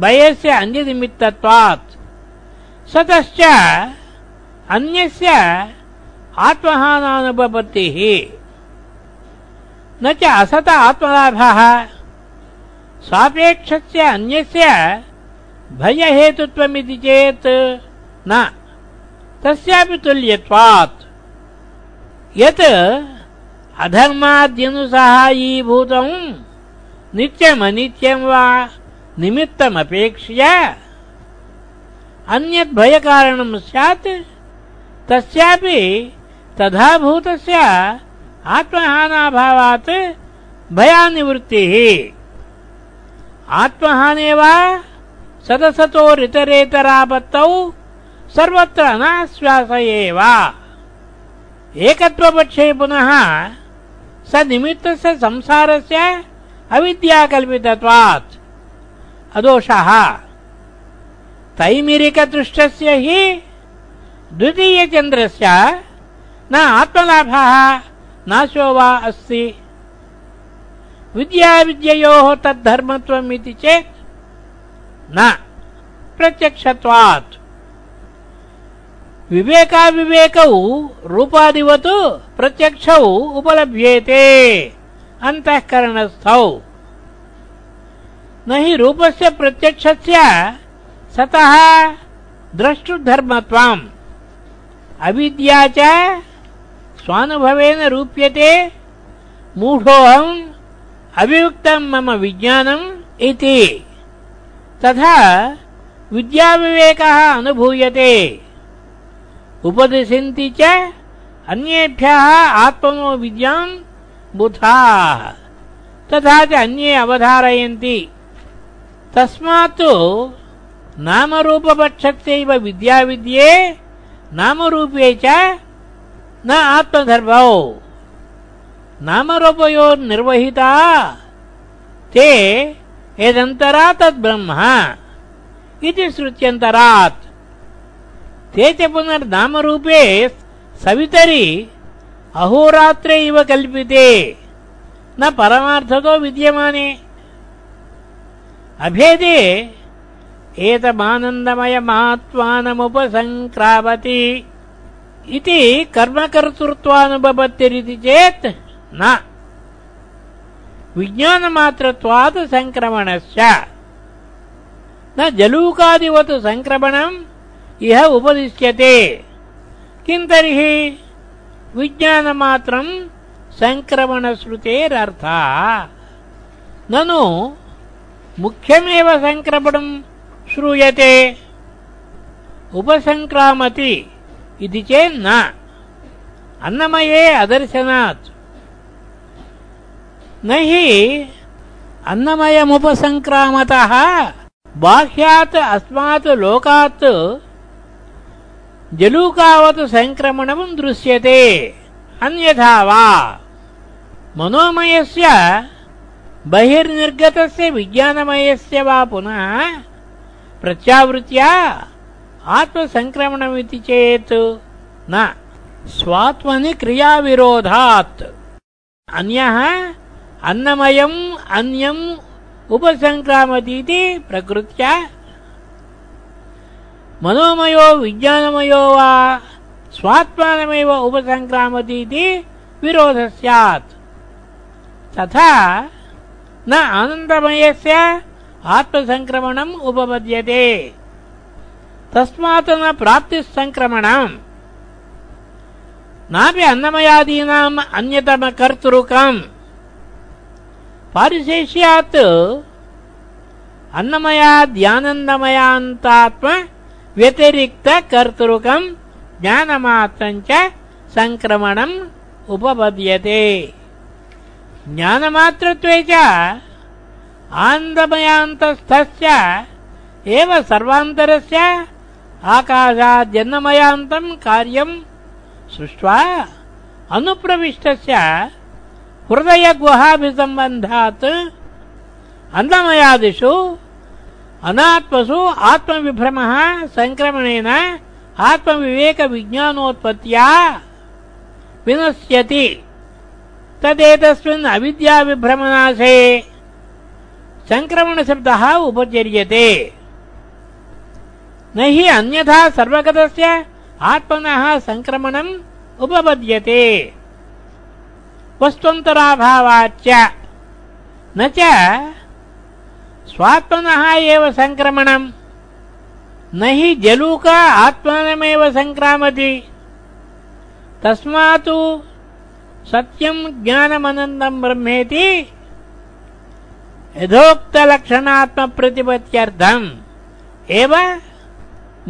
भयस्य अन्यनिमित्तत्वात् सतश्च अन्यस्य आत्महानानुपपत्तिः न च असत आत्मलाभः। सापेक्षस्य अन्यस्य भयहेतुत्वमिति चेत् न। तस्यापि तुल्यत्वात्। यत् अधर्माद्यनुसहायीभूतम् नित्यमनित्यम् वा निमित्तमपेक्ष्य अन्यत् भयकारणं स्यात्, तस्यापि तथा भूतस्य आत्महानाभावात् भयानिवृत्तिः। सदसतो सदसतोरितरेतरापत्तौ सर्वत्र अनाश्वास अनाश्वासयेव एकत्वपक्षे पुनः स निमित्तस्य संसारस्य अविद्याकल्पितत्वात्। अदोषः। तैमिरिकदृष्टस्य हि द्वितीयचन्द्रस्य न आत्मलाभः नाशो वा अस्ति। विद्याविद्ययोः तद्धर्मत्वम् इति चेत् न। प्रत्यक्षत्वात्। विवेकाविवेकौ रूपादिवत् प्रत्यक्षौ उपलभ्येते। अन्तःकरणस्थौ। न हि रूपस्य प्रत्यक्षस्य सतः द्रष्टुधर्मत्वम्। अविद्या च स्वानुभवेन रूप्यते। मूढोऽहम् अवियुक्तम् मम विज्ञानम् इति। तथा विद्याविवेकः अनुभूयते। उपदिशन्ति च अन्येभ्यः आत्मनो विद्याम् बुधाः। तथा च अन्ये अवधारयन्ति। तस्मात् नामरूपपक्षस्यैव विद्याविद्ये नामरूपे च न आत्मधर्मौ। नामरूपयोर्निर्वहिता ते यदन्तरा तद्ब्रह्म इति श्रुत्यन्तरात्। ते च पुनर्नामरूपे सवितरि अहोरात्रे इव कल्पिते न परमार्थतो विद्यमाने। अभेदे एतमानन्दमयमात्मानमुपसङ्क्रामति इति कर्मकर्तृत्वानुपपत्तिरिति चेत् न। विज्ञानमात्रत्वात् सङ्क्रमणस्य न जलूकादिवत् सङ्क्रमणम् इह उपदिश्यते। किम् तर्हि? विज्ञानमात्रम् सङ्क्रमणश्रुतेरर्थः ननु मुख्यमेव सङ्क्रमणम् श्रूयते। उपसङ्क्रामति इति चेन्न। अन्नमये अदर्शनात्। न हि अन्नमयमुपसङ्क्रामतः बाह्यात् अस्मात् लोकात् जलूकावत् सङ्क्रमणम् दृश्यते। अन्यथा वा। मनोमयस्य बहिर्निर्गतस्य विज्ञानमयस्य वा पुनः प्रत्यावृत्या आत्मसङ्क्रमणमिति चेत् न स्वात्मनि क्रियाविरोधात् अन्यः अन्नमयम् अन्यम् उपसङ्क्रामतीति प्रकृत्या मनोमयो विज्ञानमयो वा स्वात्मानमेव उपसङ्क्रामतीति विरोधः स्यात् तथा न आनन्दमयस्य ఆత్మసంక్రమణం ఉపపద్యతే. తస్మాత్ ప్రాప్తి సంక్రమణం నాపి అన్నమయాదీనా అన్యతమ కర్తృకం పారిశేష్యాత్ అన్నమయా ధ్యానందమయాంతాత్మ వ్యతిరిక్త కర్తృకం జ్ఞానమాత్రం చ సంక్రమణం ఉపపద్యతే. జ్ఞానమాతృత్వే చ आनन्दमयान्तस्थस्य एव सर्वान्तरस्य आकाशाद्यन्नमयान्तम् कार्यम् सृष्ट्वा अनुप्रविष्टस्य हृदयगुहाभिसम्बन्धात् अन्नमयादिषु अनात्मसु आत्मविभ्रमः सङ्क्रमणेन आत्मविवेकविज्ञानोत्पत्त्या विनश्यति। तदेतस्मिन् अविद्याविभ्रमनाशे सङ्क्रमणशब्दः उपचर्यते। न हि अन्यथा सर्वगतस्य आत्मनः सङ्क्रमणम् उपपद्यते। वस्त्वन्तराभावाच्च न स्वात्मनः एव सङ्क्रमणम् न हि जलूक आत्मानमेव सङ्क्रामति तस्मात् सत्यम् ज्ञानमनन्दम् ब्रह्मेति यथोक्तलक्षणात्मप्रतिपत्त्यर्थम् एव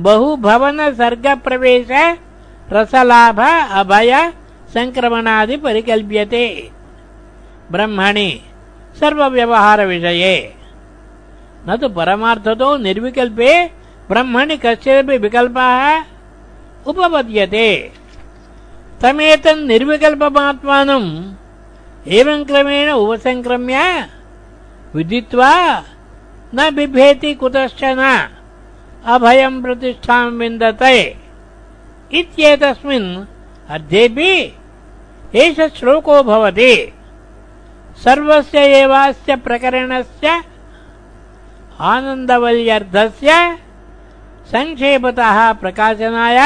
बहुभवनसर्गप्रवेश रसलाभ, अभय सङ्क्रमणादि परिकल्प्यते। ब्रह्मणि सर्वव्यवहारविषये न तु परमार्थतो निर्विकल्पे ब्रह्मणि कस्यपि विकल्पः उपपद्यते। तमेतन्निर्विकल्पमात्मानम् एवम् क्रमेण उपसङ्क्रम्य विदित्वा न बिभेति कुतश्चन अभयम् प्रतिष्ठाम् विन्दते। इत्येतस्मिन् अध्येऽपि एष श्लोको भवति। सर्वस्य एवास्य प्रकरणस्य आनन्दवल्यर्धस्य सङ्क्षेपतः प्रकाशनाय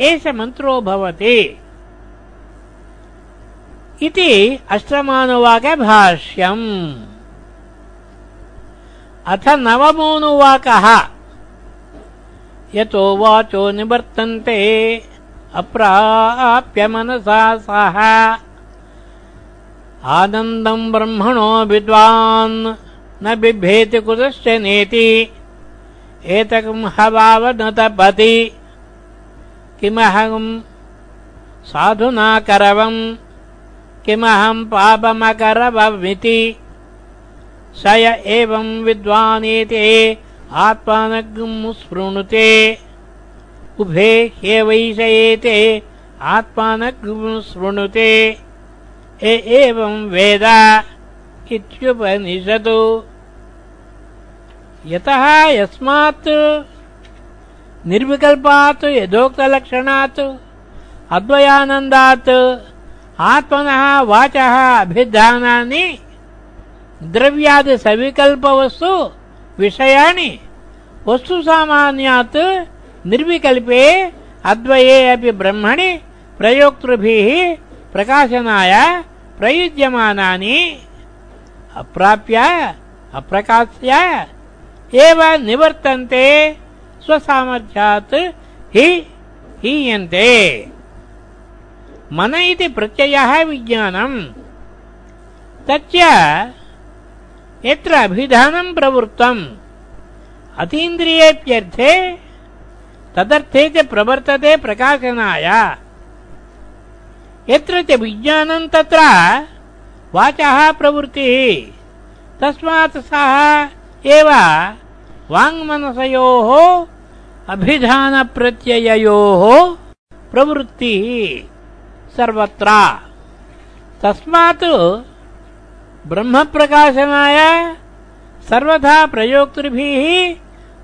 एष मन्त्रो भवति। इति अष्टमानुवाकभाष्यम्। अथ नवमोऽनुवाकः यतो वाचो निवर्तन्ते, अप्राप्य मनसा सह। आनन्दम् ब्रह्मणो विद्वान्, न बिभेति कुतश्च नेति। एतकम् हवाव न तपति किमहम् साधुना करवम् किमहम् पापमकरवमिति। स य एवम् विद्वानेते आत्मानम् स्पृणुते उभे ह्यवैषयेते आत्मानम् स्पृणुते एवम् वेद इत्युपनिषतु यतः यस्मात् निर्विकल्पात् यथोक्तलक्षणात् अद्वयानन्दात् आत्मनः वाचः अभिधानानि द्रव्यादिसविकल्पवस्तु विषयाणि वस्तुसामान्यात् निर्विकल्पे अद्वये अपि ब्रह्मणि प्रयोक्तृभिः प्रकाशनाय प्रयुज्यमानानि, अप्राप्य, अप्रकाश्य, एव निवर्तन्ते, स्वसामर्थ्यात् हि हीयन्ते। मन इति प्रत्ययः विज्ञानम्। तच्च यत्र अभिधानम् प्रवृत्तम्। अतीन्द्रियेऽप्यर्थे तदर्थे च प्रवर्तते प्रकाशनाय। यत्र च विज्ञानम् तत्र वाचः प्रवृत्तिः। तस्मात् सः एव वाङ्मनसयोः अभिधानप्रत्यययोः प्रवृत्तिः। सर्वत्र। तस्मात् ब्रह्मप्रकाशनाय सर्वथा प्रयोक्तृभिः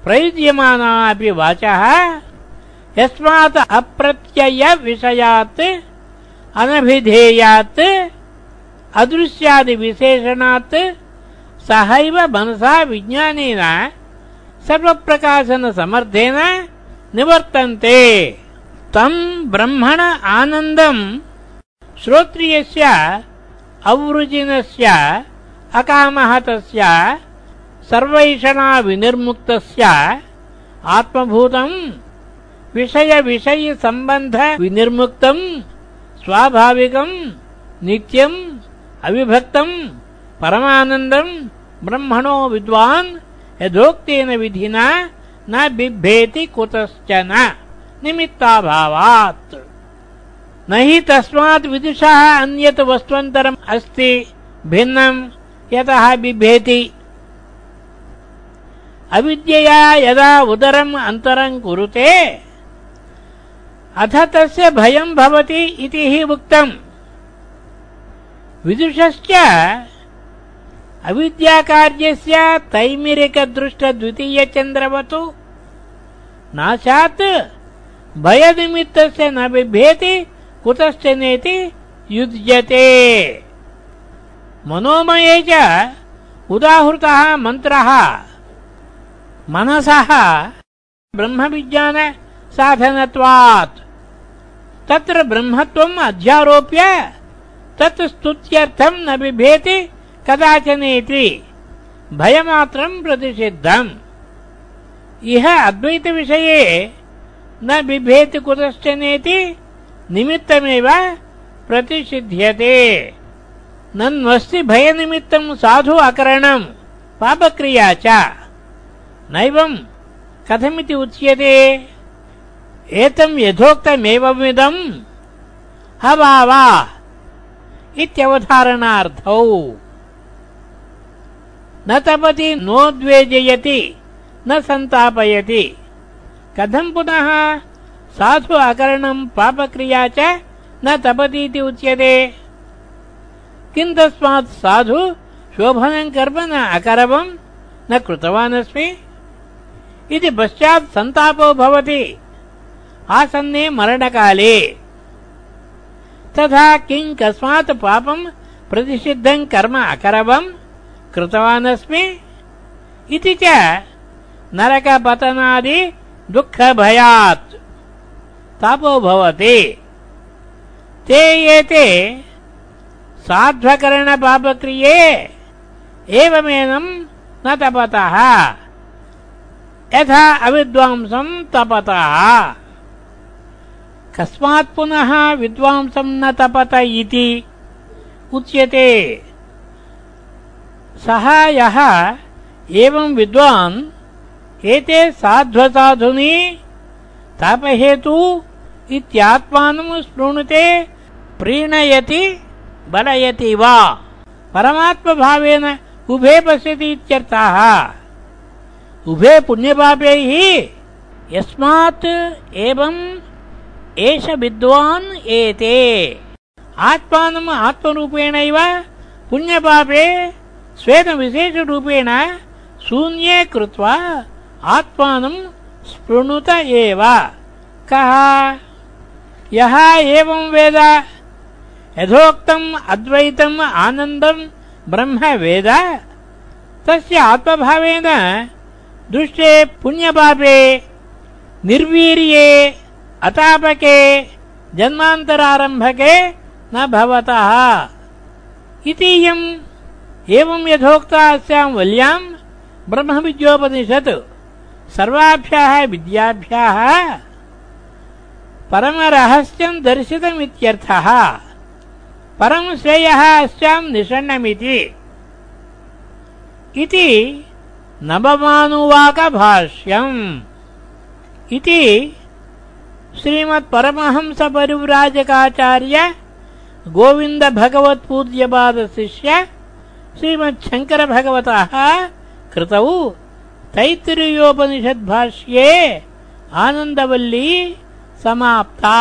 प्रयुज्यमाना अपि वाचः यस्मात् अप्रत्ययविषयात् अनभिधेयात् अदृश्यादिविशेषणात् सहैव मनसा विज्ञानेन सर्वप्रकाशनसमर्थेन निवर्तन्ते। तम् ब्रह्मण आनन्दम्। श्रोत्रियस्य अवृजिनस्य अकामः तस्य सर्वैषणा विनिर्मुक्तस्य आत्मभूतम् विषयविषयसम्बन्धविनिर्मुक्तम् स्वाभाविकम् नित्यम् अविभक्तम् परमानन्दम् ब्रह्मणो विद्वान्, यथोक्तेन विधिना, न बिभेति कुतश्चन, निमित्ताभावात्। न हि तस्मात् विदुषः अन्यत् वस्त्वन्तरम् अस्ति, भिन्नम्, यतः बिभेति। अविद्यया यदा उदरम् अन्तरम् कुरुते, अथ तस्य भयम् भवति इति हि उक्तम्। विदुषश्च अविद्याकार्यस्य तैमिरिकदृष्टद्वितीयचन्द्रवतु। नाशात् भयनिमित्तस्य न बिभेति कुतश्च नेति युज्यते मनोमये च उदाहृतः मन्त्रः मनसः ब्रह्मविज्ञानसाधनत्वात् तत्र ब्रह्मत्वम् अध्यारोप्य तत् स्तुत्यर्थम् न बिभेति कदाचनेति भयमात्रम् प्रतिषिद्धम् इह अद्वैतविषये न बिभेति कुतश्चनेति निमित्तमेव प्रतिषिध्यते। नन्वस्ति भयनिमित्तम् साधु अकरणम् पापक्रिया च। नैवम् कथमिति उच्यते? एतम् यथोक्तमेवमिदम् हवावा इत्यवधारणार्थौ। न तपति नोद्वेजयति न सन्तापयति। कथम् पुनः साधु अकरणम् पापक्रिया च न तपतीति उच्यते। किम् तस्मात् साधु शोभनम् कर्म न अकरवम् न कृतवानस्मि। इति पश्चात् सन्तापो भवति। आसन्ने मरणकाले। तथा किम् कस्मात् पापम् प्रतिषिद्धम् कर्म अकरवम् कृतवानस्मि। इति च नरकपतनादि दुःखभयात्। तापो भवति। ते एते साध्वकरणपापक्रिये एवमेनम् न तपतः। यथा अविद्वांसम् तपतः। कस्मात् पुनः विद्वांसम् न तपत इति उच्यते। सः यः एवम् विद्वान्, एते साध्वसाधुनि तापहेतु इत्यात्मानम् स्पृणुते प्रीणयति, बलयति वा। परमात्मभावेन उभे पश्यति इत्यर्थः। उभे पुण्यपापैः यस्मात् एवम् एष विद्वान् एते। आत्मानम् आत्मरूपेणैव, पुण्यपापे स्वेन विशेषरूपेण शून्ये कृत्वा आत्मानम् स्पृणुत एव। कः? यः एवम् वेद। यथोक्तम् अद्वैतम्, आनन्दम् ब्रह्म वेद तस्य आत्मभावेन दृष्टे, पुण्यपापे, निर्वीर्ये, अतापके, जन्मान्तरारम्भके न भवतः। इतीयम् एवम् यथोक्ता अस्याम् वल्याम् ब्रह्मविद्योपनिषत्। सर्वाभ्याः, विद्याभ्याः परमरहस्यम् दर्शितमित्यर्थः। परम् श्रेयः अस्याम् निषण्णमिति इति नवमानुवाकभाष्यम् इति श्रीमत्परमहंसपरिव्राजकाचार्य गोविन्दभगवत्पूज्यपादशिष्य श्रीमच्छङ्करभगवतः कृतौ तैत्तिरीयोपनिषद्भाष्ये आनन्दवल्ली समाप्ता।